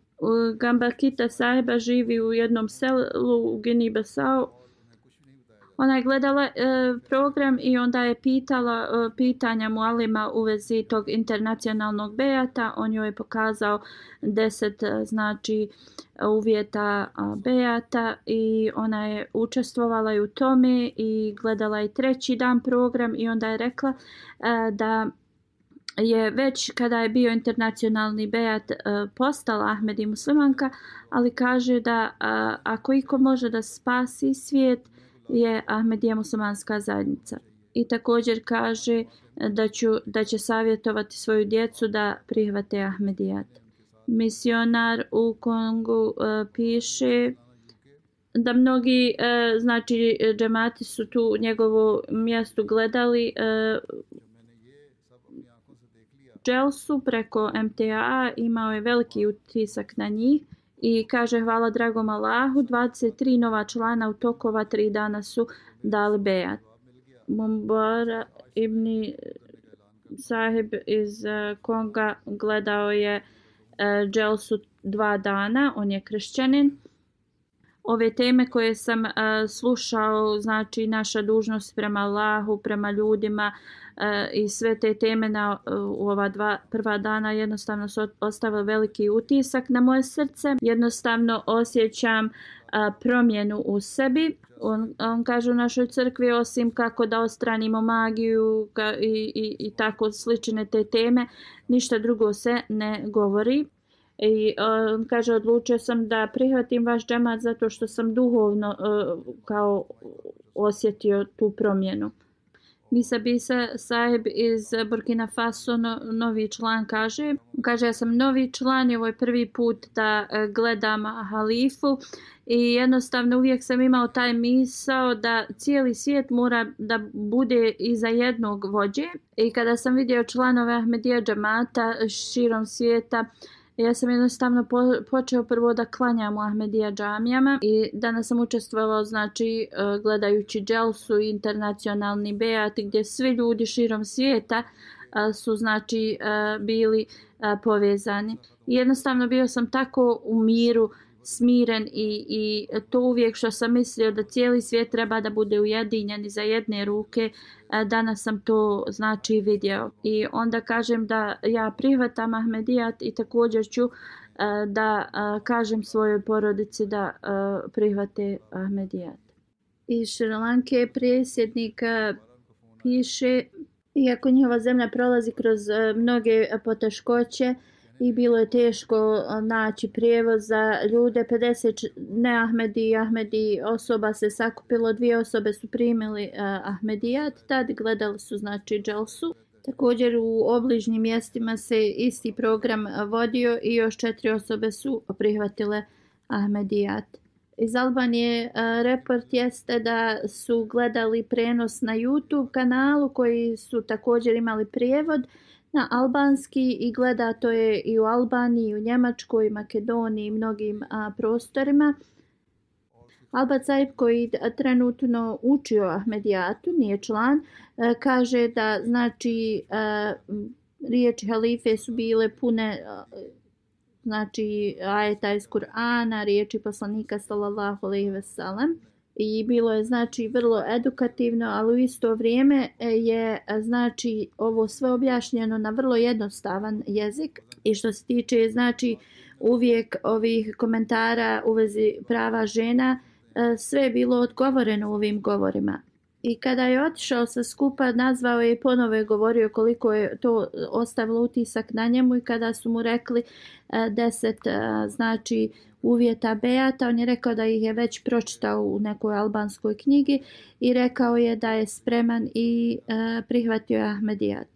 Gambakita sahiba živi u jednom selu u Gini Basao. Ona je gledala e, program i onda je pitala e, pitanja mualima u vezi tog internacionalnog bejata. On joj je pokazao deset e, znači uvjeta bejata i ona je učestvovala i u tome i gledala i treći dan program i onda je rekla e, da je već kada je bio internacionalni bejat e, postala Ahmed i muslimanka, ali kaže da ako iko može da spasi svijet je Ahmedija muslimanska zajednica. I također kaže da, ću, da će savjetovati svoju djecu da prihvate Ahmedijat. Misionar u Kongu uh, piše da mnogi e, znači džemati su tu njegovo mjesto gledali e, Jelsu preko MTA imao je veliki utisak na njih i kaže hvala dragom Allahu 23 nova člana u tokova tri dana su dali bejat. Mumbara ibn Sahib iz eh, Konga gledao je Jelsu eh, dva dana, on je kršćanin. Ove teme koje sam uh, slušao, znači naša dužnost prema Allahu, prema ljudima, E, i sve te teme na, e, u ova dva prva dana jednostavno su ostavili veliki utisak na moje srce. Jednostavno osjećam a, promjenu u sebi. On, on kaže u našoj crkvi osim kako da ostranimo magiju ka, i, i, i tako slične te teme, ništa drugo se ne govori. I on kaže odlučio sam da prihvatim vaš džemat zato što sam duhovno uh, kao osjetio tu promjenu. Misa Bisa Saib iz Burkina Faso, no, novi član, kaže kaže ja sam novi član i ovo je prvi put da e, gledam halifu i jednostavno uvijek sam imao taj misao da cijeli svijet mora da bude iza jednog vođe. I kada sam vidio članove Ahmedija džamata širom svijeta Ja sam jednostavno po, počeo prvo da klanjam u Ahmedija džamijama i danas sam učestvovao znači e, gledajući Dželsu internacionalni bejat gdje svi ljudi širom svijeta e, su znači e, bili povezani. I jednostavno bio sam tako u miru smiren i, i to uvijek što sam mislio da cijeli svijet treba da bude ujedinjen za jedne ruke, e, danas sam to znači vidio. I onda kažem da ja prihvatam Ahmedijat i također ću e, da e, kažem svojoj porodici da prihvate Ahmedijat. Iz Šrilanke prijesjednik piše, iako njihova zemlja prolazi kroz mnoge poteškoće, i bilo je teško naći prijevoz za ljude. 50 ne Ahmedi i Ahmedi osoba se sakupilo, dvije osobe su primili uh, Ahmedijat, tad gledali su znači Dželsu. Također u obližnjim mjestima se isti program vodio i još četiri osobe su prihvatile Ahmedijat. Iz Albanije report jeste da su gledali prenos na YouTube kanalu koji su također imali prijevod na albanski i gleda to je i u Albaniji, i u Njemačkoj, Makedoniji i mnogim a, prostorima. Alba Caib koji e, trenutno učio Ahmedijatu, nije član, a, kaže da znači e, a, riječi halife su bile pune a, znači ajeta iz Kur'ana, riječi poslanika sallallahu alejhi ve sellem i bilo je znači vrlo edukativno, ali u isto vrijeme e, je e, znači ovo sve objašnjeno na vrlo jednostavan jezik i što se tiče znači uvijek ovih komentara u vezi prava žena e, sve je bilo odgovoreno u ovim govorima. I kada je otišao sa skupa, nazvao je i ponove govorio koliko je to ostavilo utisak na njemu i kada su mu rekli e, deset e, znači uvjeta Beata, on je rekao da ih je već pročitao u nekoj albanskoj knjigi i rekao je da je spreman i e, prihvatio Ahmedijat.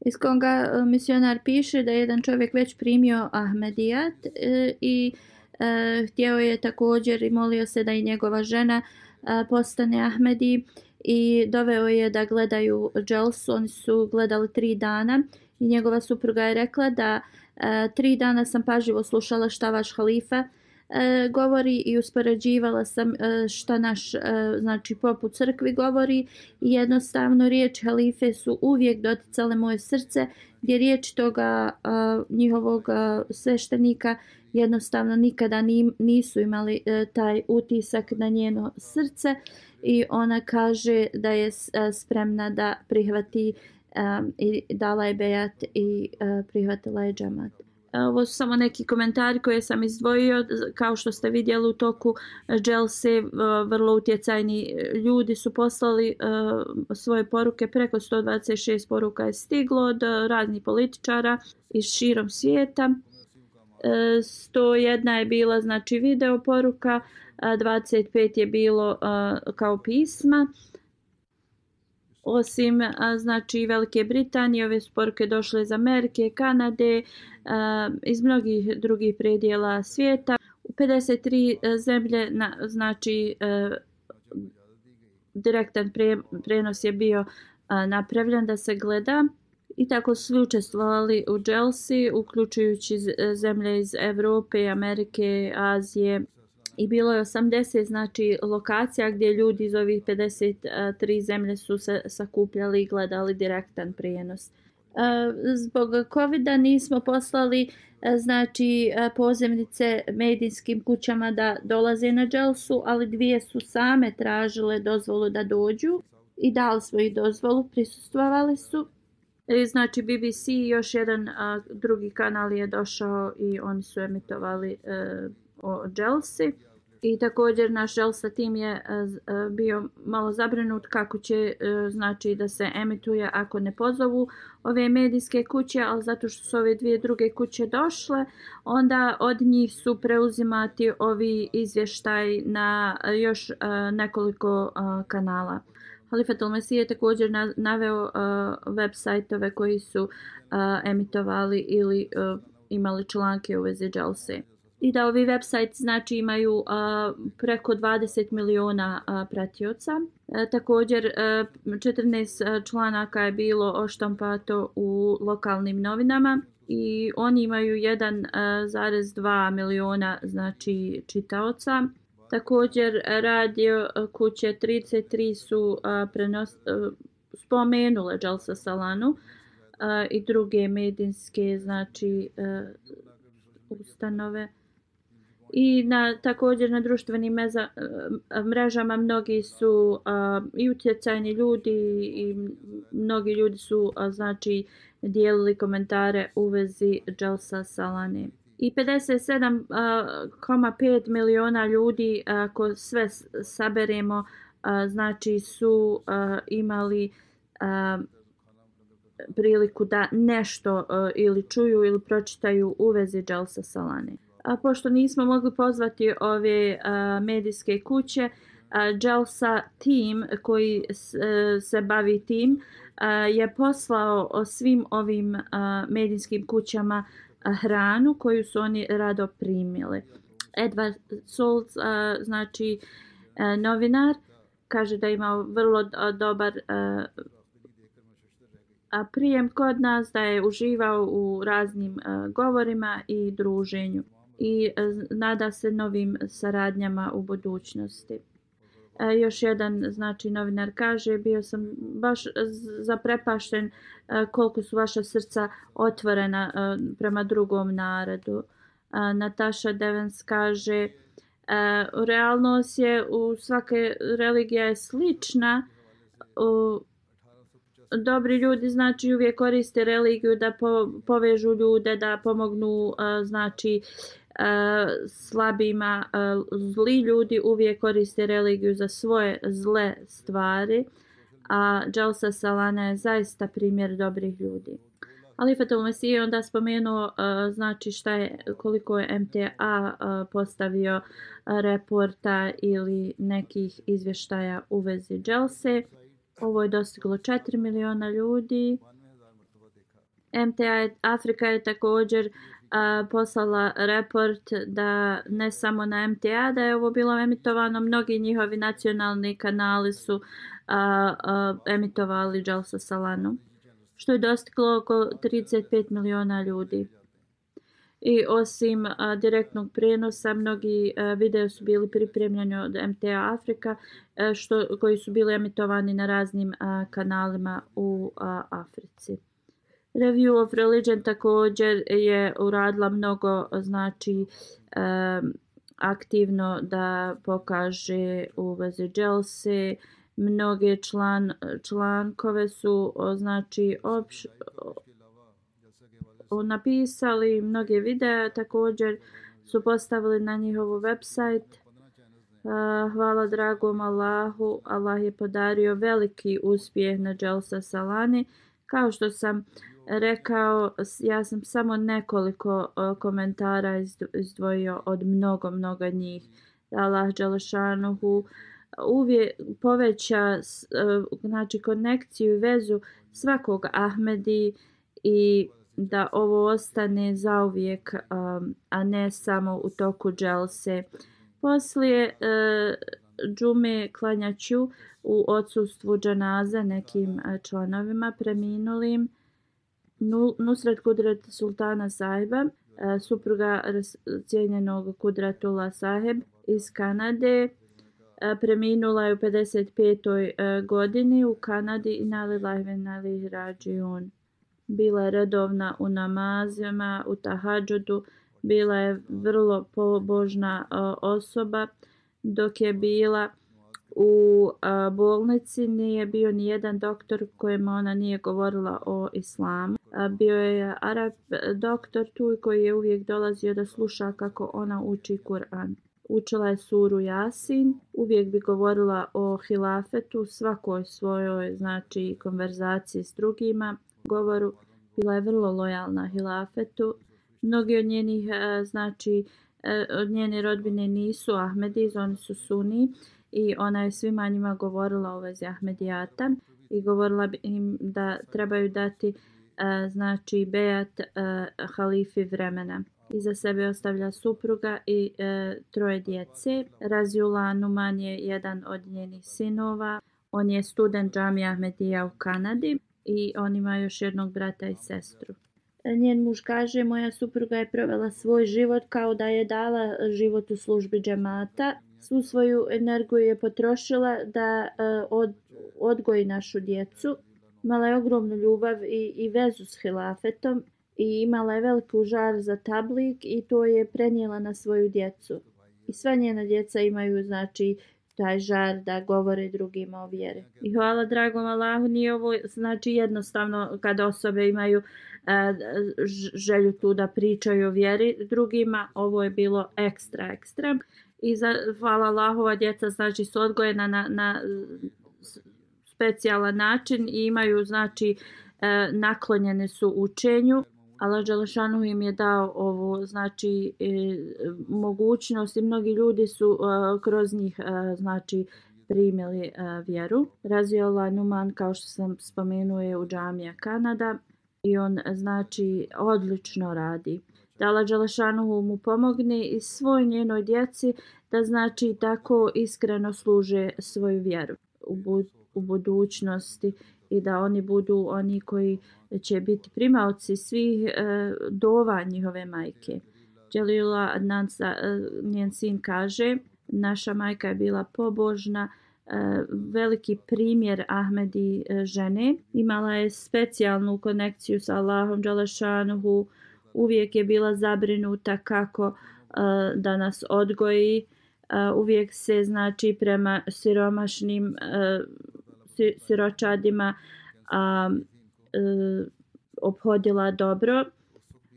Iz koga e, misionar piše da je jedan čovjek već primio Ahmedijat e, i e, htio je također i molio se da i njegova žena e, postane Ahmedi i doveo je da gledaju Dželsu, oni su gledali tri dana i njegova supruga je rekla da e, tri dana sam pažljivo slušala šta vaš halifa e, govori i uspoređivala sam e, šta naš e, znači pop u crkvi govori i jednostavno riječ halife su uvijek doticale moje srce gdje riječ toga e, njihovog e, sveštenika jednostavno nikada ni, nisu imali e, taj utisak na njeno srce i ona kaže da je e, spremna da prihvati e, i dala je bejat i e, prihvatila je džamat. E, ovo su samo neki komentari koje sam izdvojio. Kao što ste vidjeli u toku Dželse, e, vrlo utjecajni ljudi su poslali e, svoje poruke. Preko 126 poruka je stiglo od raznih političara iz širom svijeta. 101 je bila znači video poruka, 25 je bilo kao pisma. Osim znači Velike Britanije, ove sporke došle iz Amerike, Kanade, iz mnogih drugih predijela svijeta. U 53 e, zemlje na, znači e, direktan prenos je bio napravljen da se gleda. I tako su svi učestvovali u Jelsi, uključujući zemlje iz Evrope, Amerike, Azije. I bilo je 80 znači, lokacija gdje ljudi iz ovih 53 e, zemlje su se sakupljali i gledali direktan prijenos. E, zbog covid nismo poslali e, znači pozemnice medijskim kućama da dolaze na Jelsu, ali dvije su same tražile dozvolu da dođu i dali svoju dozvolu, prisustvovali su. E, znači BBC i još jedan a, drugi kanal je došao i oni su emitovali e, o Jelsi. I također naš Jelsa tim je e, e, bio malo zabrinut kako će e, znači da se emituje ako ne pozovu ove medijske kuće, ali zato što su ove dvije druge kuće došle, onda od njih su preuzimati ovi izvještaj na e, još nekoliko kanala. Halifat al-Masih je također naveo uh, web sajtove koji su uh, emitovali ili uh, imali članke u vezi Jelse i da ovi website znači imaju uh, preko 20 miliona uh, pratioca. E, također a, 14 članaka je bilo oštampato u lokalnim novinama i oni imaju 1,2 miliona znači čitaoca. Također radio e, kuće 33 su a, prenos, a, spomenule Jalsa Salanu a, i druge medijske znači a, ustanove i na također na društvenim meza, mrežama mnogi su a, i utjecajni ljudi i mnogi ljudi su a, znači dijelili komentare u vezi Jelsa Salane. I 57,5 miliona ljudi ako sve saberemo znači su imali priliku da nešto ili čuju ili pročitaju u vezi Jelsa Salane a, pošto nismo mogli pozvati ove medijske kuće, Jelsa Team koji e, se bavi tim je poslao svim ovim medijskim kućama hranu koju su oni rado primili. Edward Solz, a, znači a, novinar, kaže da ima vrlo dobar a, a prijem kod nas, da je uživao u raznim a, govorima i druženju i nada se novim saradnjama u budućnosti. E, još jedan znači novinar kaže bio sam baš zaprepašten e, koliko su vaša srca otvorena e, prema drugom narodu. Nataša Devens kaže realnost je u svake religija je slična u, dobri ljudi znači uvijek koriste religiju da po, povežu ljude, da pomognu znači slabima, zli ljudi uvijek koriste religiju za svoje zle stvari, a Jalsa Salana je zaista primjer dobrih ljudi. Ali Fatul Mesih je onda spomenuo uh, znači šta je, koliko je MTA uh, postavio uh, reporta ili nekih izvještaja u vezi Dželse. Ovo je dostiglo 4 miliona ljudi. MTA je, Afrika je također uh, a, poslala report da ne samo na MTA da je ovo bilo emitovano, mnogi njihovi nacionalni kanali su a, a, emitovali Jalsa Salanu, što je dostiglo oko 35 miliona ljudi. I osim a, direktnog prenosa, mnogi a, video su bili pripremljeni od MTA Afrika, a, što, koji su bili emitovani na raznim a, kanalima u a, Africi. Review of Religion također je uradila mnogo znači um, aktivno da pokaže u vezi Jelse. Mnoge član, člankove su znači opš, napisali mnoge videa također su postavili na njihovu website. Uh, hvala dragom Allahu Allah je podario veliki uspjeh na Jelsa Salani. Kao što sam uh, rekao, ja sam samo nekoliko komentara izdvojio od mnogo, mnogo njih. Allah Đalešanuhu uvijek uh, poveća uh, znači, konekciju i vezu svakog Ahmedi i da ovo ostane zauvijek, um, a ne samo u toku dželse. Poslije uh, džume klanjaću u odsustvu džanaza nekim članovima preminulim. Nusret Kudret Sultana Sahiba, e, supruga cijenjenog Kudratula Saheb iz Kanade, e, preminula je u 55. E, godini u Kanadi i nali lajve nali rađion. Bila je redovna u namazima, u tahadžudu, bila je vrlo pobožna osoba, dok je bila u a, bolnici nije bio ni jedan doktor kojem ona nije govorila o islamu. A, bio je Arab doktor tu koji je uvijek dolazio da sluša kako ona uči Kur'an. Učila je suru Jasin, uvijek bi govorila o hilafetu, svakoj svojoj znači konverzaciji s drugima, govoru. Bila je vrlo lojalna hilafetu. Mnogi od njenih, e, znači, e, od njene rodbine nisu Ahmediz, oni su Suni i ona je svima njima govorila o vezi Ahmedijata i govorila im da trebaju dati e, znači bejat e, halifi vremena. Iza sebe ostavlja supruga i e, troje djece. Razjula Numan je jedan od njenih sinova. On je student džamija Ahmedija u Kanadi i on ima još jednog brata i sestru. E, njen muž kaže, moja supruga je provela svoj život kao da je dala život u službi džemata. Svu svoju energiju je potrošila da e, od, odgoji našu djecu. Imala je ogromnu ljubav i, i vezu s hilafetom i imala je veliku žar za tablik i to je prenijela na svoju djecu. I sva njena djeca imaju znači taj žar da govore drugima o vjeri. I hvala dragom Allahu, nije ovo znači jednostavno kada osobe imaju e, želju tu da pričaju o vjeri drugima, ovo je bilo ekstra ekstra. I za, hvala Allahova djeca znači su odgojena na, na specijalan način i imaju znači e, naklonjene su učenju Allah Đelešanu im je dao ovo, znači, e, mogućnost i mnogi ljudi su e, kroz njih, e, znači, primili e, vjeru. Raziola Numan, kao što sam spomenuje, u džamija Kanada i on, e, znači, odlično radi. Da Allah mu pomogne i svoj njenoj djeci da, znači, tako iskreno služe svoju vjeru u, bu u budućnosti i da oni budu oni koji će biti primaoci svih e, dova njihove majke. Dželila Adnansa, e, njen sin kaže, naša majka je bila pobožna, e, veliki primjer Ahmedi e, žene. Imala je specijalnu konekciju sa Allahom Đalešanuhu, uvijek je bila zabrinuta kako eh, da nas odgoji, eh, uvijek se znači prema siromašnim eh, siročadima a, e, obhodila dobro.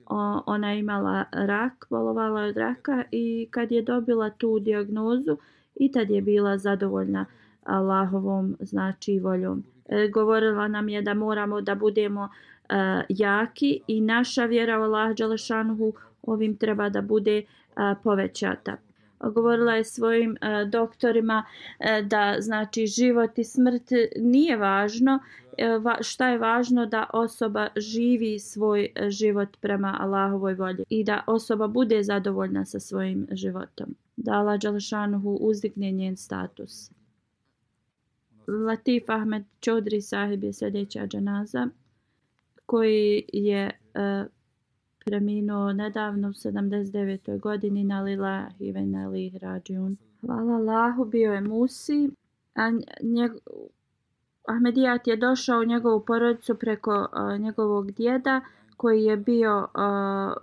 O, ona je imala rak, bolovala od raka i kad je dobila tu diagnozu i tad je bila zadovoljna Allahovom znači voljom. E, govorila nam je da moramo da budemo uh, jaki i naša vjera u Allah Đalešanuhu ovim treba da bude uh, povećata. Govorila je svojim e, doktorima e, da znači život i smrt nije važno e, va, šta je važno da osoba živi svoj život prema Allahovoj volji i da osoba bude zadovoljna sa svojim životom. Da Allah Đalešanuhu uzdigne njen status. Latif Ahmed Čodri sahib je sljedeća džanaza koji je uh, preminuo nedavno u 79. godini na Lila Hiveneli Rađun. Hvala Allahu, bio je Musi. A njeg... Ahmedijat je došao u njegovu porodicu preko uh, njegovog djeda koji je bio uh,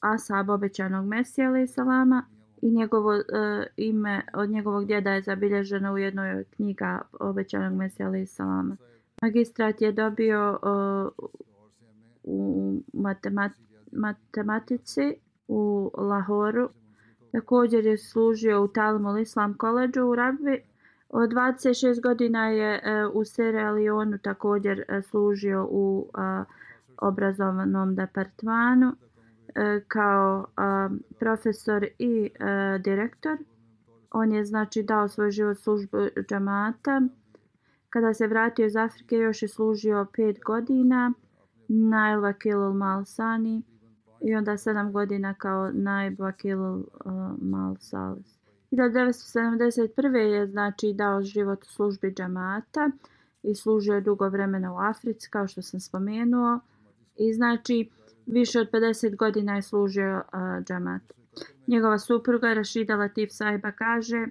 Asab obećanog Mesija salama i njegovo uh, ime od njegovog djeda je zabilježeno u jednoj knjiga obećanog Mesija ali salama. Magistrat je dobio uh, u matematiku matematici u Lahoru. Također je služio u Talmul Islam koleđu u Rabbi. Od 26 godina je uh, u Sierra Leone također uh, služio u uh, obrazovanom departmanu uh, kao um, profesor i uh, direktor. On je znači dao svoj život službu džamata. Kada se vratio iz Afrike još je služio 5 godina. Nail Vakil Malsani i onda sedam godina kao naib vakil uh, Malsalis. 1971. je znači dao život u službi džamata i služio je dugo vremena u Africi kao što sam spomenuo i znači više od 50 godina je služio uh, džamat. Njegova supruga Rašida Latif Saiba kaže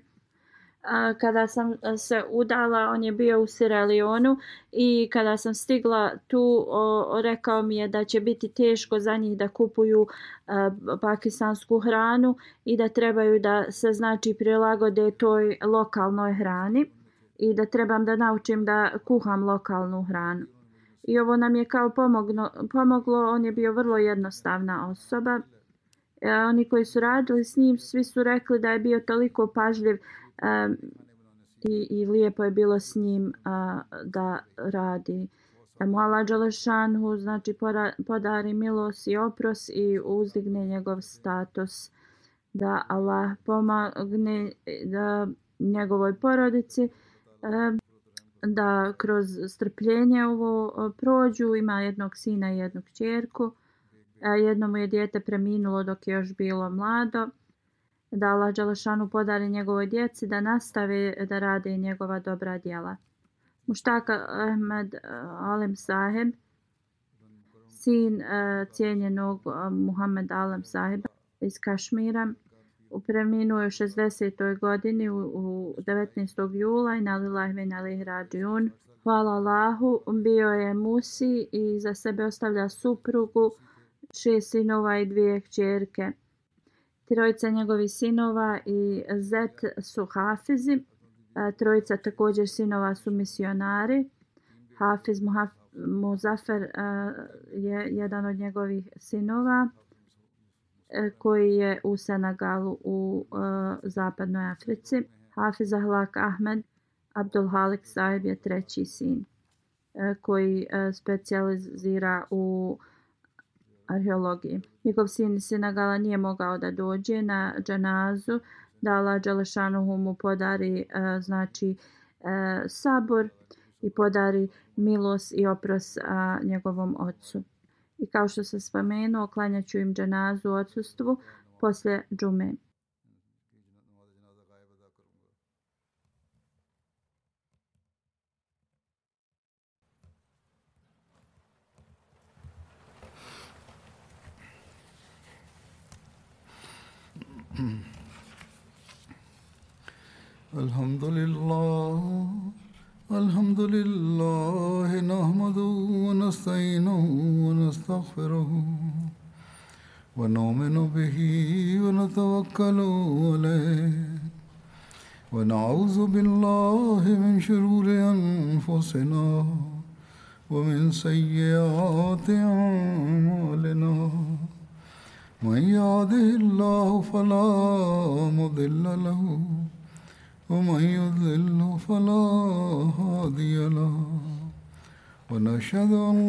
a, kada sam e, se udala, on je bio u Sierra Leoneu i kada sam stigla tu, o, rekao mi je da će biti teško za njih da kupuju a, pakistansku hranu i da trebaju da se znači prilagode toj lokalnoj hrani i da trebam da naučim da kuham lokalnu hranu. I ovo nam je kao pomogno, pomoglo, on je bio vrlo jednostavna osoba. E, oni koji su radili s njim, svi su rekli da je bio toliko pažljiv um, i, i lijepo je bilo s njim a, da radi. Da mu Allah Đalešanhu znači podari milost i opros i uzdigne njegov status. Da Allah pomogne da njegovoj porodici a, da kroz strpljenje ovo prođu. Ima jednog sina i jednog čerku. A, jednom je dijete preminulo dok je još bilo mlado da Allah Đalašanu podari njegovoj djeci da nastave da rade njegova dobra djela. Muštaka Ahmed eh, Alem Saheb, sin eh, cijenjenog eh, Muhammed Alem Saheba iz Kašmira, preminuo je u 60. godini u, 19. jula i nalilaj ven alih rađun. Hvala Allahu, bio je Musi i za sebe ostavlja suprugu, šest sinova i dvije kćerke. Trojica njegovih sinova i Zet su hafizi. Trojica također sinova su misionari. Hafiz Muzafer je jedan od njegovih sinova e, koji je u Senegalu u e, zapadnoj Africi. Hafiz Ahlak Ahmed Abdul Halik Saib je treći sin e, koji specijalizira specializira u arheologiji. Njegov sin iz Senegala nije mogao da dođe na džanazu, da Allah Đelešanuhu mu podari e, znači e, sabor i podari milos i opros e, njegovom ocu. I kao što se spomenuo, klanjaću im džanazu u odsustvu posle džume. ونعوذ بالله من شرور أنفسنا ومن سيئات أعمالنا. من يهده الله فلا مضل له ومن يضلل فلا هادي له. ونشهد أن